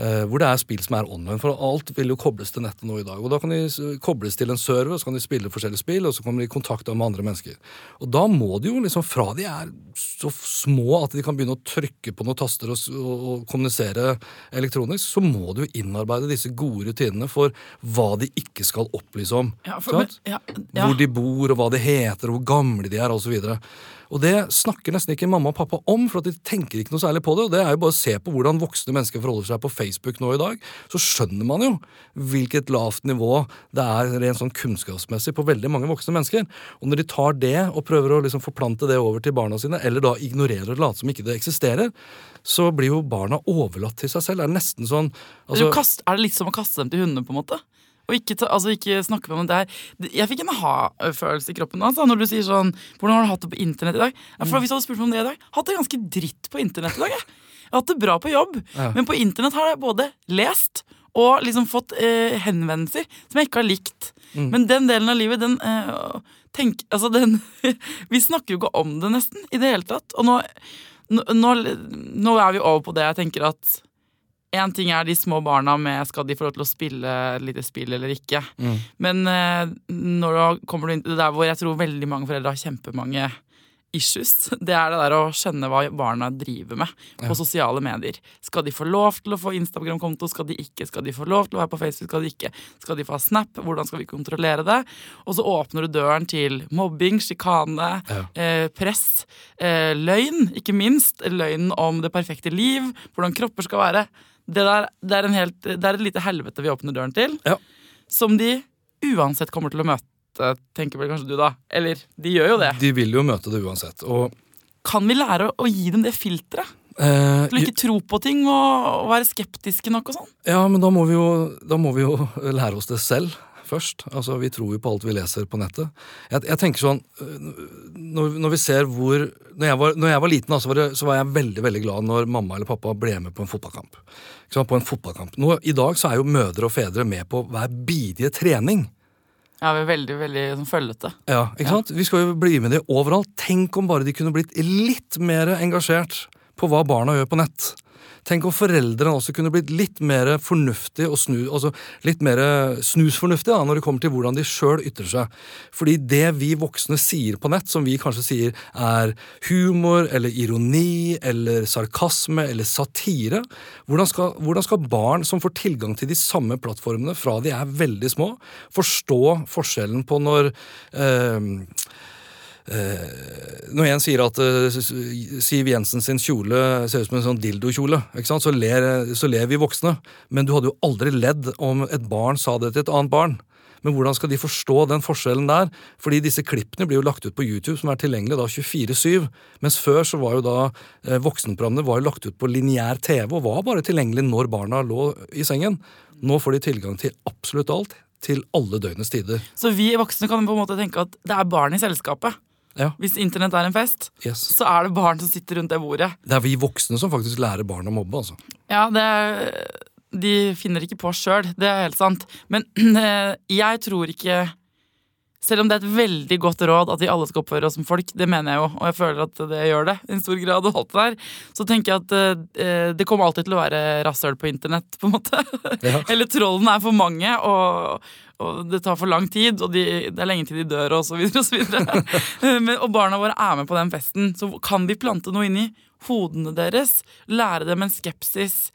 eh, hvor det er spill som er online, for alt vil jo kobles til nettet nå i dag. Og da kan de kobles til en server, og så kan de spille forskjellige spill, og så kommer de i kontakt med andre mennesker. Og da må de jo liksom, fra de er så små at de kan begynne å trykke på noen taster og, og, kommunisere elektronisk, så må du jo innarbeide disse gode rutinene for hva de ikke skal opplyse om. Ja, for, men, ja, ja. Hvor de bor, og hva de heter, og hvor gamle de er, osv. Og det snakker nesten ikke mamma og pappa om, for de tenker ikke noe særlig på det. Og det er jo bare å se på hvordan voksne mennesker forholder seg på Facebook nå i dag, så skjønner man jo hvilket lavt nivå det er rent sånn kunnskapsmessig på veldig mange voksne mennesker. Og når de tar det og prøver å liksom forplante det over til barna sine, eller da ignorerer og later som ikke det eksisterer, så blir jo barna overlatt til seg selv. Det er nesten sånn altså, er det litt som å kaste dem til hundene, på en måte? Og ikke, ta, altså ikke snakke med om det her. Jeg fikk en ha-følelse i kroppen altså, når du sier sånn Hvordan har du hatt det på internett i dag? Ja, for Hvis du hadde spurt meg om det i dag, hatt det ganske dritt på internett i dag. Jeg, jeg har hatt det bra på jobb, Ja. men på internett har jeg både lest og liksom fått eh, henvendelser som jeg ikke har likt. Mm. Men den delen av livet, den eh, tenk, altså den, Vi snakker jo ikke om det nesten i det hele tatt. Og nå, nå, nå er vi over på det jeg tenker at Én ting er de små barna med skal de få lov til å spille et lite spill eller ikke. Mm. Men eh, når du kommer du inn til det der hvor jeg tror veldig mange foreldre har kjempemange issues, det er det der å skjønne hva barna driver med på Ja. sosiale medier. Skal de få lov til å få Instagram-konto, skal de ikke? Skal de få lov til å være på Facebook, skal de ikke? Skal de få ha Snap? Hvordan skal vi kontrollere det? Og så åpner du døren til mobbing, sjikane, Ja. eh, press, eh, løgn, ikke minst. Løgnen om det perfekte liv, hvordan kropper skal være. Det, der, det, er en helt, det er et lite helvete vi åpner døren til, Ja. som de uansett kommer til å møte, tenker vel kanskje du da. Eller de gjør jo det. De vil jo møte det uansett. Og Kan vi lære å, gi dem det filteret? eh, Til å ikke tro på ting og, og være skeptiske nok og sånn? Ja, men da må vi jo, da må vi jo lære oss det selv først. Altså, Vi tror jo på alt vi leser på nettet. Jeg, jeg tenker sånn øh, når, når vi ser hvor Når jeg var, når jeg var liten, altså, så, var det, så var jeg veldig veldig glad når mamma eller pappa ble med på en fotballkamp. På en fotballkamp. Nå, I dag så er jo mødre og fedre med på hver bidige trening. Ja, vi er veldig, veldig sånn følgete. Ja, ikke sant? Vi skal jo bli med dem overalt. Tenk om bare de kunne blitt litt mer engasjert på hva barna gjør på nett. Tenk om foreldrene også kunne blitt litt mer fornuftige og snu, altså litt mer snusfornuftige da, når det kommer til hvordan de sjøl ytrer seg. Fordi det vi voksne sier på nett, som vi kanskje sier er humor eller ironi eller sarkasme eller satire, hvordan skal, hvordan skal barn som får tilgang til de samme plattformene fra de er veldig små, forstå forskjellen på når eh, når en sier at eh, Siv Jensen sin kjole ser ut som en sånn dildokjole? Så, ler, så ler vi voksne. Men du hadde jo aldri ledd om et barn sa det til et annet barn. Men hvordan skal de forstå den forskjellen der? Fordi disse klippene blir jo lagt ut på YouTube, som er tilgjengelig da 24-7. Mens før så var jo da eh, voksenprogrammene var jo lagt ut på lineær TV og var bare tilgjengelig når barna lå i sengen. Nå får de tilgang til absolutt alt. Til alle døgnets tider. Så vi voksne kan på en måte tenke at det er barn i selskapet. Ja, Hvis internett er en fest, yes. så er det barn som sitter rundt det bordet. Det er vi voksne som faktisk lærer barn å mobbe, altså. Ja, det De finner ikke på sjøl, det er helt sant. Men jeg tror ikke selv om det er et veldig godt råd at vi alle skal oppføre oss som folk, det mener jeg jo, og jeg føler at det gjør det i en stor grad, og alt det der, så tenker jeg at eh, det kommer alltid til å være rasshøl på internett, på en måte. Ja. Eller trollene er for mange, og, og det tar for lang tid, og de, det er lenge til de dør, og så videre og så videre. Men, og barna våre er med på den festen, så kan vi plante noe inni hodene deres? Lære dem en skepsis?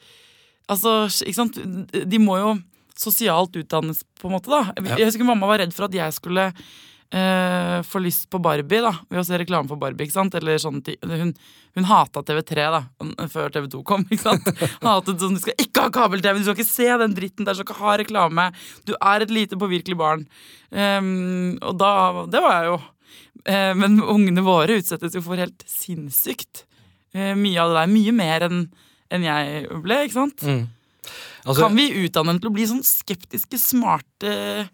Altså, ikke sant? De må jo sosialt utdannes, på en måte. da Jeg husker Mamma var redd for at jeg skulle eh, får lyst på Barbie da ved å se reklame for Barbie. ikke sant? Eller sånne ting. Hun, hun hata TV3 da før TV2 kom. ikke sant? Hatet sånn, Du skal ikke ha kabel-TV, du skal ikke se den dritten der, du skal ikke ha reklame. Du er et lite påvirkelig barn. Um, og da Det var jeg jo. Uh, men ungene våre utsettes jo for helt sinnssykt uh, mye av det der. Mye mer enn enn jeg ble, ikke sant? Mm. Altså, Kan vi utdanne dem til å bli sånn skeptiske, smarte eh,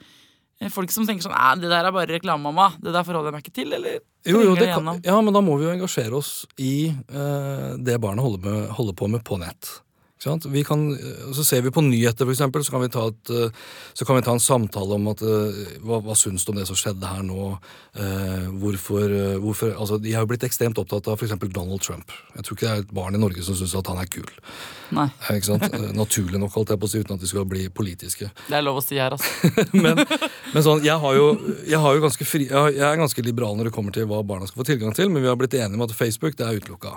folk som tenker sånn det der er bare reklame, mamma. Det der forholder jeg meg ikke til, eller? jo, jo, kan, ja, men da må vi jo engasjere oss i eh, det barnet holder, med, holder på med på nett. Kan, eh, så ser vi på nyheter, eksempel, så kan vi ta, et, eh, så kan vi ta en samtale om at eh, hva, hva syns du om det som skjedde her nå? Eh, hvorfor, hvorfor altså, De har jo blitt ekstremt opptatt av f.eks. Donald Trump. Jeg tror ikke det er et barn i Norge som syns at han er kul. Nei, Eh, Ikke sant? Naturlig nok, holdt jeg på å si, uten at de skal bli politiske. det er lov å si her, altså. men, men sånn, jeg, har jo, jeg, har jo ganske fri, jeg, har- jeg er ganske liberal når det kommer til hva barna skal få tilgang til, men vi har blitt enige om at Facebook det er utelukka.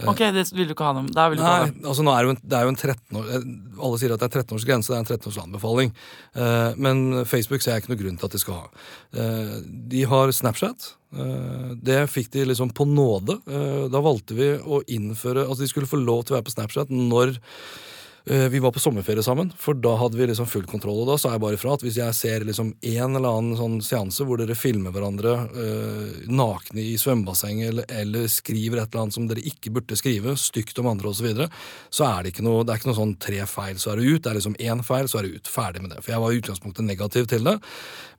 Ok, det vil du ikke ha ikke ha Nei, altså nå er det, en, det er jo en 13 år eh, Alle sier at det er 13 års grense, det er en 13 års anbefaling. Eh, men Facebook ser jeg ikke noe grunn til at de skal ha. Eh, de har Snapchat. Eh, det fikk de liksom på nåde. Eh, da valgte vi å innføre Altså de skulle få lov til å være på Snapchat når eh, vi var på sommerferie sammen, for da hadde vi liksom full kontroll. Og da sa jeg bare ifra at hvis jeg ser liksom en eller annen sånn seanse hvor dere filmer hverandre øh, nakne i svømmebassenget, eller, eller skriver et eller annet som dere ikke burde skrive, stygt om andre osv., så, videre, så er det ikke noe det er ikke noe sånn tre feil, så er det ut. Det er liksom én feil, så er det ut. Ferdig med det. For jeg var i utgangspunktet negativ til det.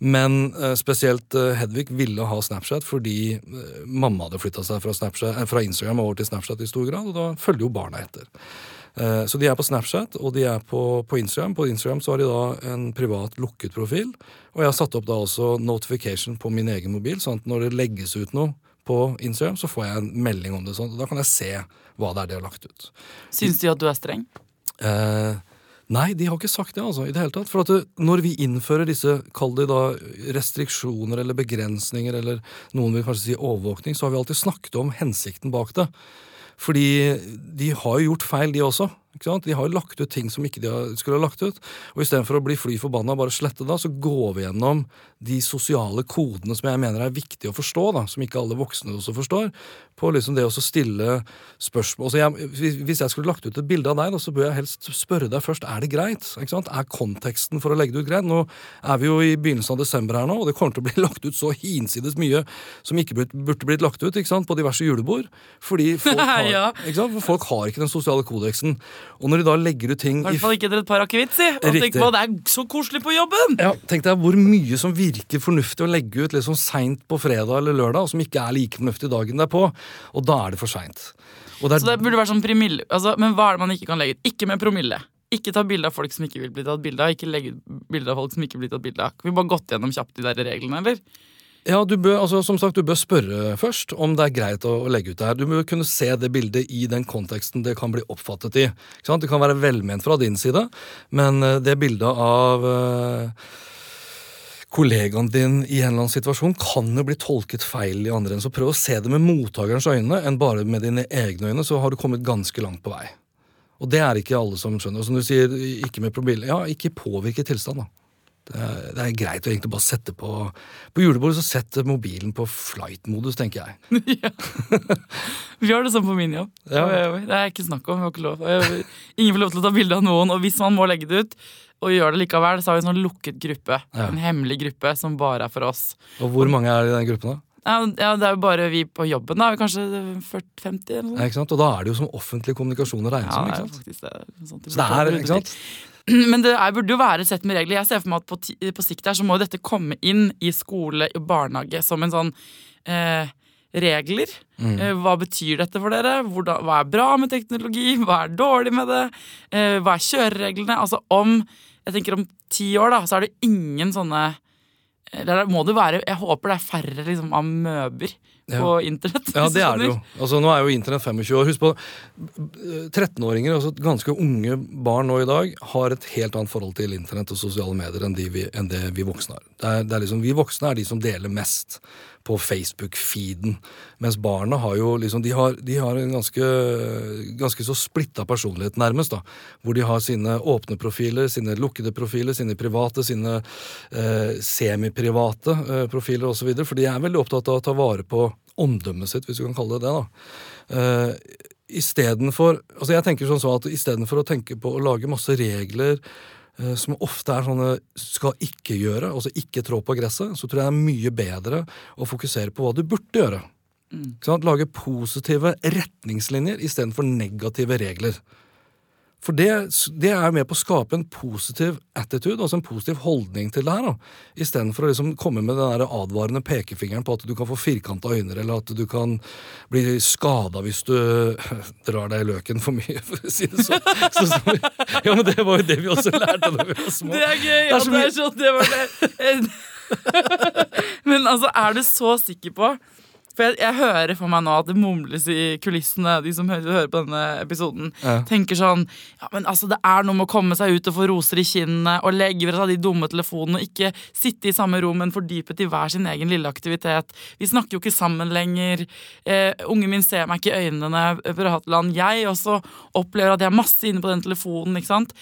Men øh, spesielt øh, Hedvig ville ha Snapchat fordi eh, mamma hadde flytta seg fra, Snapchat, eh, fra Instagram over til Snapchat i stor grad, og da følger jo barna etter. Eh, Så de er på Snapchat, og de er på, på Instagram. På Instagram så har de da en privat lukket profil. Og jeg har satt opp da også notification på min egen mobil, sånn at når det legges ut noe på Instagram, så får jeg en melding om det. sånn, og Da kan jeg se hva det er de har lagt ut. Syns de at du er streng? Eh, nei, de har ikke sagt det, altså, i det hele tatt. For at det, når vi innfører disse, kall det da restriksjoner eller begrensninger, eller noen vil kanskje si overvåkning, så har vi alltid snakket om hensikten bak det. Fordi de har jo gjort feil, de også. De har jo lagt ut ting som ikke de skulle ha lagt ut. Og istedenfor å bli fly forbanna og bare slette da, så går vi gjennom de sosiale kodene som jeg mener er viktig å forstå, da, som ikke alle voksne også forstår, på liksom det å stille spørsmål. Jeg, hvis- jeg skulle lagt ut et bilde av deg, da, så bør jeg helst spørre deg først er det greit. Er konteksten for å legge det ut greit? Nå er vi jo i begynnelsen av desember her nå, og det kommer til å bli lagt ut så hinsides mye som ikke burde, blitt lagt ut på diverse julebord. Fordi folk har, folk har ikke den sosiale kodeksen. Og når de da legger ut ting I hvert fall ikke etter et par akevitt, si. Og tenk på det er så koselig på jobben! ja, Tenk deg hvor mye som virker fornuftig å legge ut liksom seint på fredag eller lørdag, og som ikke er like fornuftig dagen derpå. Og da er det for seint. Og er- Så det burde vært sånn promille. Altså, men hva er det man ikke kan legge ut? Ikke med promille. Ikke ta bilde av folk som ikke vil bli tatt bilde av. Ikke legge ut bilde av folk som ikke blir tatt bilde av. Kan vi bare gått gjennom kjapt de der reglene, eller? Ja, du bør, altså, som sagt, du bør spørre først om det er greit å, å legge ut det her. Du bør kunne se det bildet i den konteksten det kan bli oppfattet i. Det kan være velment fra din side, men eh, det bildet av eh, kollegaen din i en eller annen situasjon kan jo bli tolket feil i andre enden. Så prøv å se det med mottakerens øyne enn bare med dine egne øyne, så har du kommet ganske langt på vei. Og det er ikke alle som skjønner. Og som du sier, ikke med promille. Ja, ikke påvirke tilstand, da. Det er, det er greit å egentlig bare sette på På julebordet så sett mobilen på flight-modus, tenker jeg. ja. Vi har det sånn på min jobb. Ja. Det er ikke snakk om. Vi har ikke lov. Ingen får lov til å ta bilde av noen. Og hvis man må legge det ut, og gjør det likevel, så har vi en sånn lukket gruppe. Ja. En hemmelig gruppe som bare er for oss. Og hvor mange er det i den gruppen, da? Ja, Det er jo bare vi på jobben. da Kanskje 40-50 eller noe. Ja, ikke sant? Og da er det jo som offentlig kommunikasjon å regne som. det er sant? det. Sånn, Så det er, ikke sant? Men det er, burde jo være sett med regler. Jeg ser for meg at på, på sikt her så må jo dette komme inn i skole og barnehage som en sånn eh, regler. Mm. Eh, hva betyr dette for dere? Hvordan, hva er bra med teknologi? Hva er dårlig med det? Eh, hva er kjørereglene? Altså om jeg tenker om ti år da, så er det ingen sånne Eller må det være Jeg håper det er færre liksom, amøber på internett. Ja, det er det jo. Altså, nå er jo internett 25 år. Husk på, eh, 13-åringer, altså ganske unge barn nå i dag, har et helt annet forhold til internett og sosiale medier enn, de vi, enn det vi voksne har. Det er, det er liksom, vi voksne er de som deler mest på Facebook-feeden, mens barna har jo liksom De har, de har en ganske, ganske så splitta personlighet, nærmest, da. Hvor de har sine åpne profiler, sine lukkede profiler, sine private, sine eh, semiprivate eh, profiler osv. For de er veldig opptatt av å ta vare på omdømmet sitt, hvis du kan kalle det det. da. Uh, istedenfor altså jeg tenker sånn så at Istedenfor å tenke på å lage masse regler uh, som ofte er sånne skal ikke gjøre, altså ikke trå på gresset, så tror jeg det er mye bedre å fokusere på hva du burde gjøre. Sant? Lage positive retningslinjer istedenfor negative regler. For det, det er med på å skape en positiv attitude, altså en positiv holdning til det her. Istedenfor å liksom komme med den der advarende pekefingeren på at du kan få firkanta øyne, eller at du kan bli skada hvis du drar deg i løken for mye, for å si det sånn. Så, så, ja, men det var jo det vi også lærte da vi var små. Det er gøy! Ja, det er sånn, det var det. Men altså, er du så sikker på For jeg, jeg hører for meg nå at det mumles i kulissene, de som hører, hører på denne episoden. Ja. Tenker sånn Ja, men altså, det er noe med å komme seg ut og få roser i kinnene og legge fra seg de dumme telefonene og ikke sitte i samme rom, men fordypet i hver sin egen lille aktivitet. Vi snakker jo ikke sammen lenger. Eh, ungen min ser meg ikke i øynene når jeg prater med. Jeg også opplever at jeg er masse inne på den telefonen, ikke sant.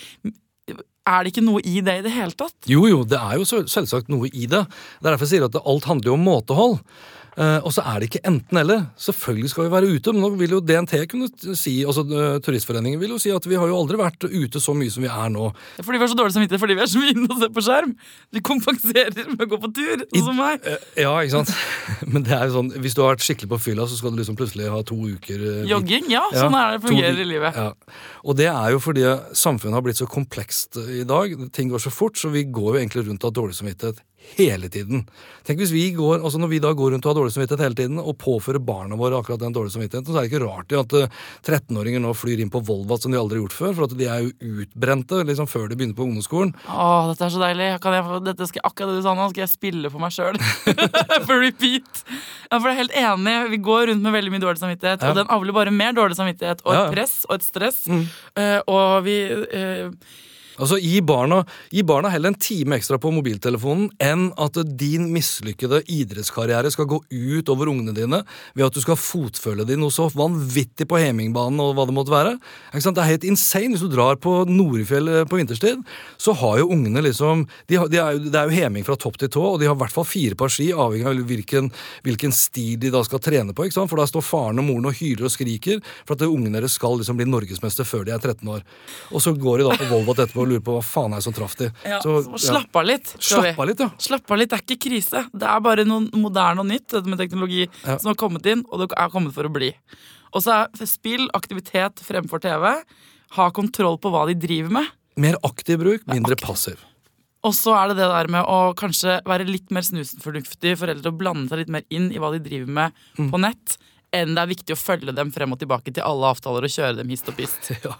Er det ikke noe i det i det hele tatt? Jo, jo, det er jo selvsagt noe i det. Det er derfor jeg sier at alt handler jo om måtehold. Eh, og så er det ikke enten-eller. Selvfølgelig skal vi være ute, men nå vil jo DNT kunne si, altså eh, Turistforeningen vil jo si at vi har jo aldri vært ute så mye som vi er nå. Fordi vi har så dårlig samvittighet fordi vi er så mye inne og ser på skjerm. Vi kompenserer med å gå på tur, sånn som meg. Uh, ja, ikke sant? Men det er jo sånn, hvis du har vært skikkelig på fylla, så skal du liksom plutselig ha to uker Jogging, ja. Ja, Sånn er det to- fungerer i livet. Ja. Og det er jo fordi samfunnet har blitt så komplekst i dag. Ting går så fort, så vi går jo egentlig rundt har dårlig samvittighet hele tiden. Tenk hvis vi går, altså Når vi da går rundt og har dårlig samvittighet hele tiden, og påfører barna våre akkurat den dårlige samvittigheten, så er det ikke rart jo at eh, 13-åringer nå flyr inn på Volvat som de aldri har gjort før, for at de er jo utbrente liksom før de begynner på ungdomsskolen. Åh, dette er så deilig. Kan jeg, dette skal, akkurat det du sa nå, skal jeg spille for meg sjøl. for repeat. Ja, for jeg er helt enig. Vi går rundt med veldig mye dårlig samvittighet, Ja. og den avler bare mer dårlig samvittighet og et Ja, ja. press og et stress. Eh, og vi eh, Altså, gi barna, gi barna heller en time ekstra på mobiltelefonen enn at din mislykkede idrettskarriere skal gå ut over ungene dine ved at du skal fotfølge dem noe så vanvittig på Hemingbanen og hva det måtte være. Det er helt insane. Hvis du drar på Norefjell eh, på vinterstid, så har jo ungene liksom de har, de er, Det er jo heming fra topp til tå, og de har i hvert fall fire par ski, avhengig av hvilken, hvilken stil de da skal trene på. For da står faren og moren og hyler og skriker for at ungene deres skal liksom bli norgesmester før de er 13 år. Og så går de da på Volvat etterpå lurer på hva faen er det som traff dem. ja, Så, så Slapp av litt. Slapp av litt, ja. Slapp av litt, det er ikke krise. Det er bare noe moderne og nytt dette med teknologi Ja. som har kommet inn, og det er kommet for å bli. Og så er spill, aktivitet fremfor TV. Ha kontroll på hva de driver med. Mer aktiv bruk, mindre passiv. Og så er det det der med å kanskje være litt mer snusenfornuftig foreldre og blande seg litt mer inn i hva de driver med Mm. på nett, enn det er viktig å følge dem frem og tilbake til alle avtaler og kjøre dem hist og pist. Ja.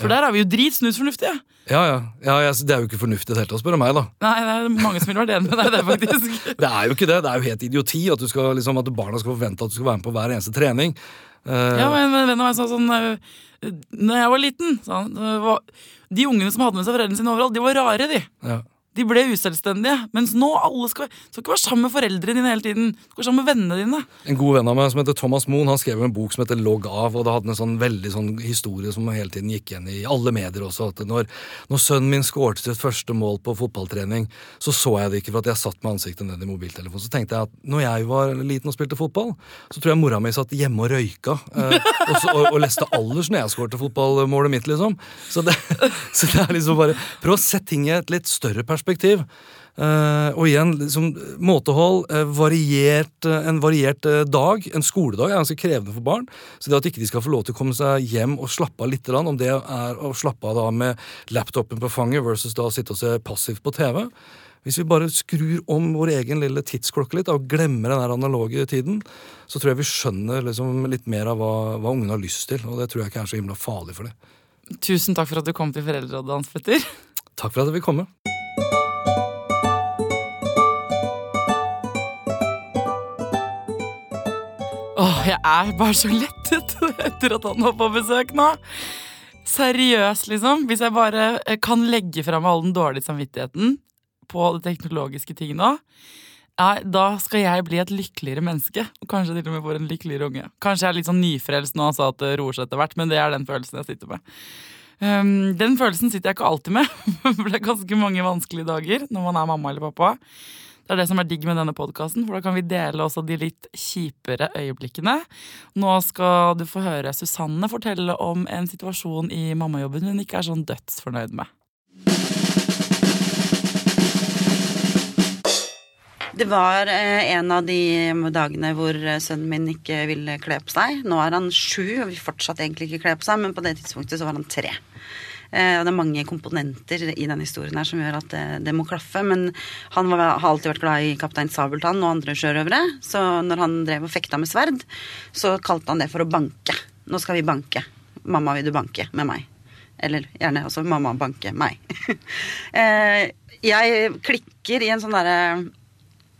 For der er vi jo dritsnusfornuftige. Ja, ja. ja jeg, det er jo ikke fornuftig i det hele tatt, spør du meg, da. Nei, det er mange som ville vært enig med deg det, faktisk. Det er jo ikke det. Det er jo helt idioti at, du skal, liksom, at barna skal forvente at du skal være med på hver eneste trening. Uh, Ja, men en venn av meg sa sånn øh, Når jeg var liten sa han, var- De ungene som hadde med seg foreldrene sine overalt, de var rare, de. ja. De ble uselvstendige. Mens nå alle skal, skal ikke være sammen med foreldrene dine hele tiden. Du skal være sammen med vennene dine. En god venn av meg som heter Thomas Moen, han skrev en bok som heter Logg av. og Det hadde en sånn veldig sånn historie som hele tiden gikk igjen i alle medier også. at når, når sønnen min skåret sitt første mål på fotballtrening, så så jeg det ikke for at jeg satt med ansiktet ned i mobiltelefonen. Så tenkte jeg at når jeg var liten og spilte fotball, så tror jeg mora mi satt hjemme og røyka. Eh, og, så, og, og leste alders når jeg skårte fotballmålet mitt, liksom. Så det, så det er liksom bare Prøv å sette ting i et litt større perspektiv. Eh, og igjen, liksom, måtehold, eh, variert, eh, en variert dag, en skoledag, er ganske krevende for barn. Så det at ikke de skal få lov til å komme seg hjem og slappe av litt, om det er å slappe av da med laptopen på fanget versus da å sitte og se passivt på TV Hvis vi bare skrur om vår egen lille tidsklokke litt da, og glemmer den der analoge tiden, så tror jeg vi skjønner liksom litt mer av hva, hva ungene har lyst til. Og det tror jeg ikke er så himla farlig for dem. Tusen takk for at du kom til Foreldrerådet, Hans Petter. Takk for at jeg fikk komme. Jeg er bare så lettet etter at han var på besøk nå. Seriøst, liksom. Hvis jeg bare eh, kan legge fra meg all den dårlige samvittigheten på det teknologiske ting nå, ja, da skal jeg bli et lykkeligere menneske. Og kanskje til og med får en lykkeligere unge. Kanskje jeg er litt sånn nyfrelst nå, så at det roer seg etter hvert, men det er den følelsen jeg sitter med. Um, den følelsen sitter jeg ikke alltid med, for det er ganske mange vanskelige dager når man er mamma eller pappa. Det er det som er digg med denne podkasten, for da kan vi dele også de litt kjipere øyeblikkene. Nå skal du få høre Susanne fortelle om en situasjon i mammajobben hun ikke er sånn dødsfornøyd med. Det var eh, en av de dagene hvor eh, sønnen min ikke ville kle på seg. Nå er han sju og vil fortsatt egentlig ikke kle på seg, men på det tidspunktet så var han tre. Eh, det er mange komponenter i denne historien her som gjør at det, det må klaffe. Men han var, har alltid vært glad i Kaptein Sabeltann og andre sjørøvere. Så når han drev og fekta med sverd, så kalte han det for å banke. Nå skal vi banke. Mamma, vil du banke med meg? Eller gjerne også mamma banke meg. jeg klikker i en sånn derre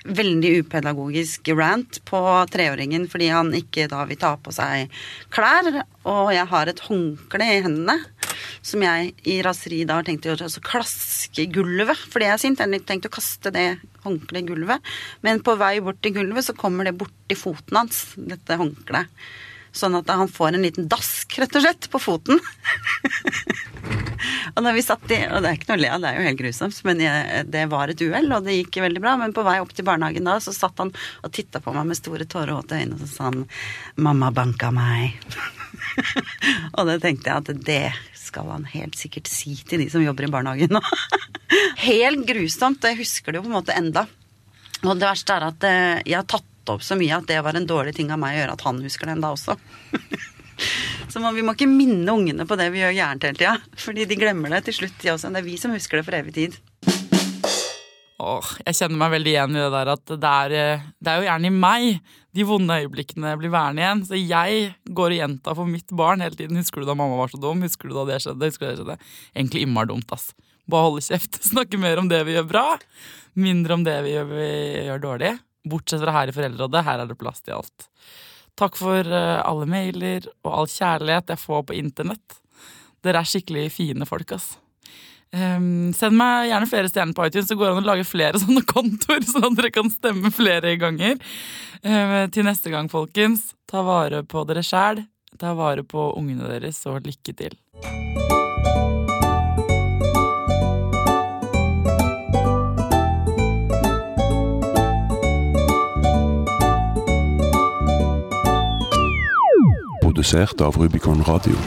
veldig upedagogisk rant på treåringen fordi han ikke da vil ta på seg klær. Og jeg har et håndkle i hendene som jeg i raseri da har tenkt å altså, klaske gulvet fordi jeg er sint. Jeg har tenkt å kaste det håndkleet i gulvet. Men på vei bort til gulvet så kommer det borti foten hans, dette håndkleet. Sånn at han får en liten dask, rett og slett, på foten. og når vi satt i Og det er ikke noe å le av, det er jo helt grusomt, men jeg, det var et uhell, og det gikk veldig bra. Men på vei opp til barnehagen da, så satt han og titta på meg med store tårer og øyne, og så sa han 'Mamma banka meg'. og det tenkte jeg at det skal han helt sikkert si til de som jobber i barnehagen nå. helt grusomt, og jeg husker det jo på en måte enda. Og det verste er at eh, jeg har tatt opp så mye at det var en dårlig ting av meg å gjøre at han husker det enda også. så man, vi må ikke minne ungene på det vi gjør gærent hele tida. Fordi de glemmer det til slutt, de også. Det er vi som husker det for evig tid. Åh, jeg kjenner meg veldig igjen i det der at det er, eh, det er jo gjerne i meg de vonde øyeblikkene blir værende igjen. Så jeg går og gjentar for mitt barn hele tiden 'Husker du da mamma var så dum?' 'Husker du da det skjedde?' Husker du det skjedde? Egentlig innmari dumt, ass. Bare holde kjeft. Snakke mer om det vi gjør bra, mindre om det vi gjør, vi gjør dårlig. Bortsett fra her i Foreldrerådet, her er det plass til alt. Takk for eh, alle mailer og all kjærlighet jeg får på internett. Dere er skikkelig fine folk, ass. Um, send meg gjerne flere stjerner på iTunes, så går det an å lage flere sånne kontoer, sånn at dere kan stemme flere ganger. Uh, til neste gang, folkens, ta vare på dere sjæl, ta vare på ungene deres, og lykke til. Produsert av Rubicon Radio.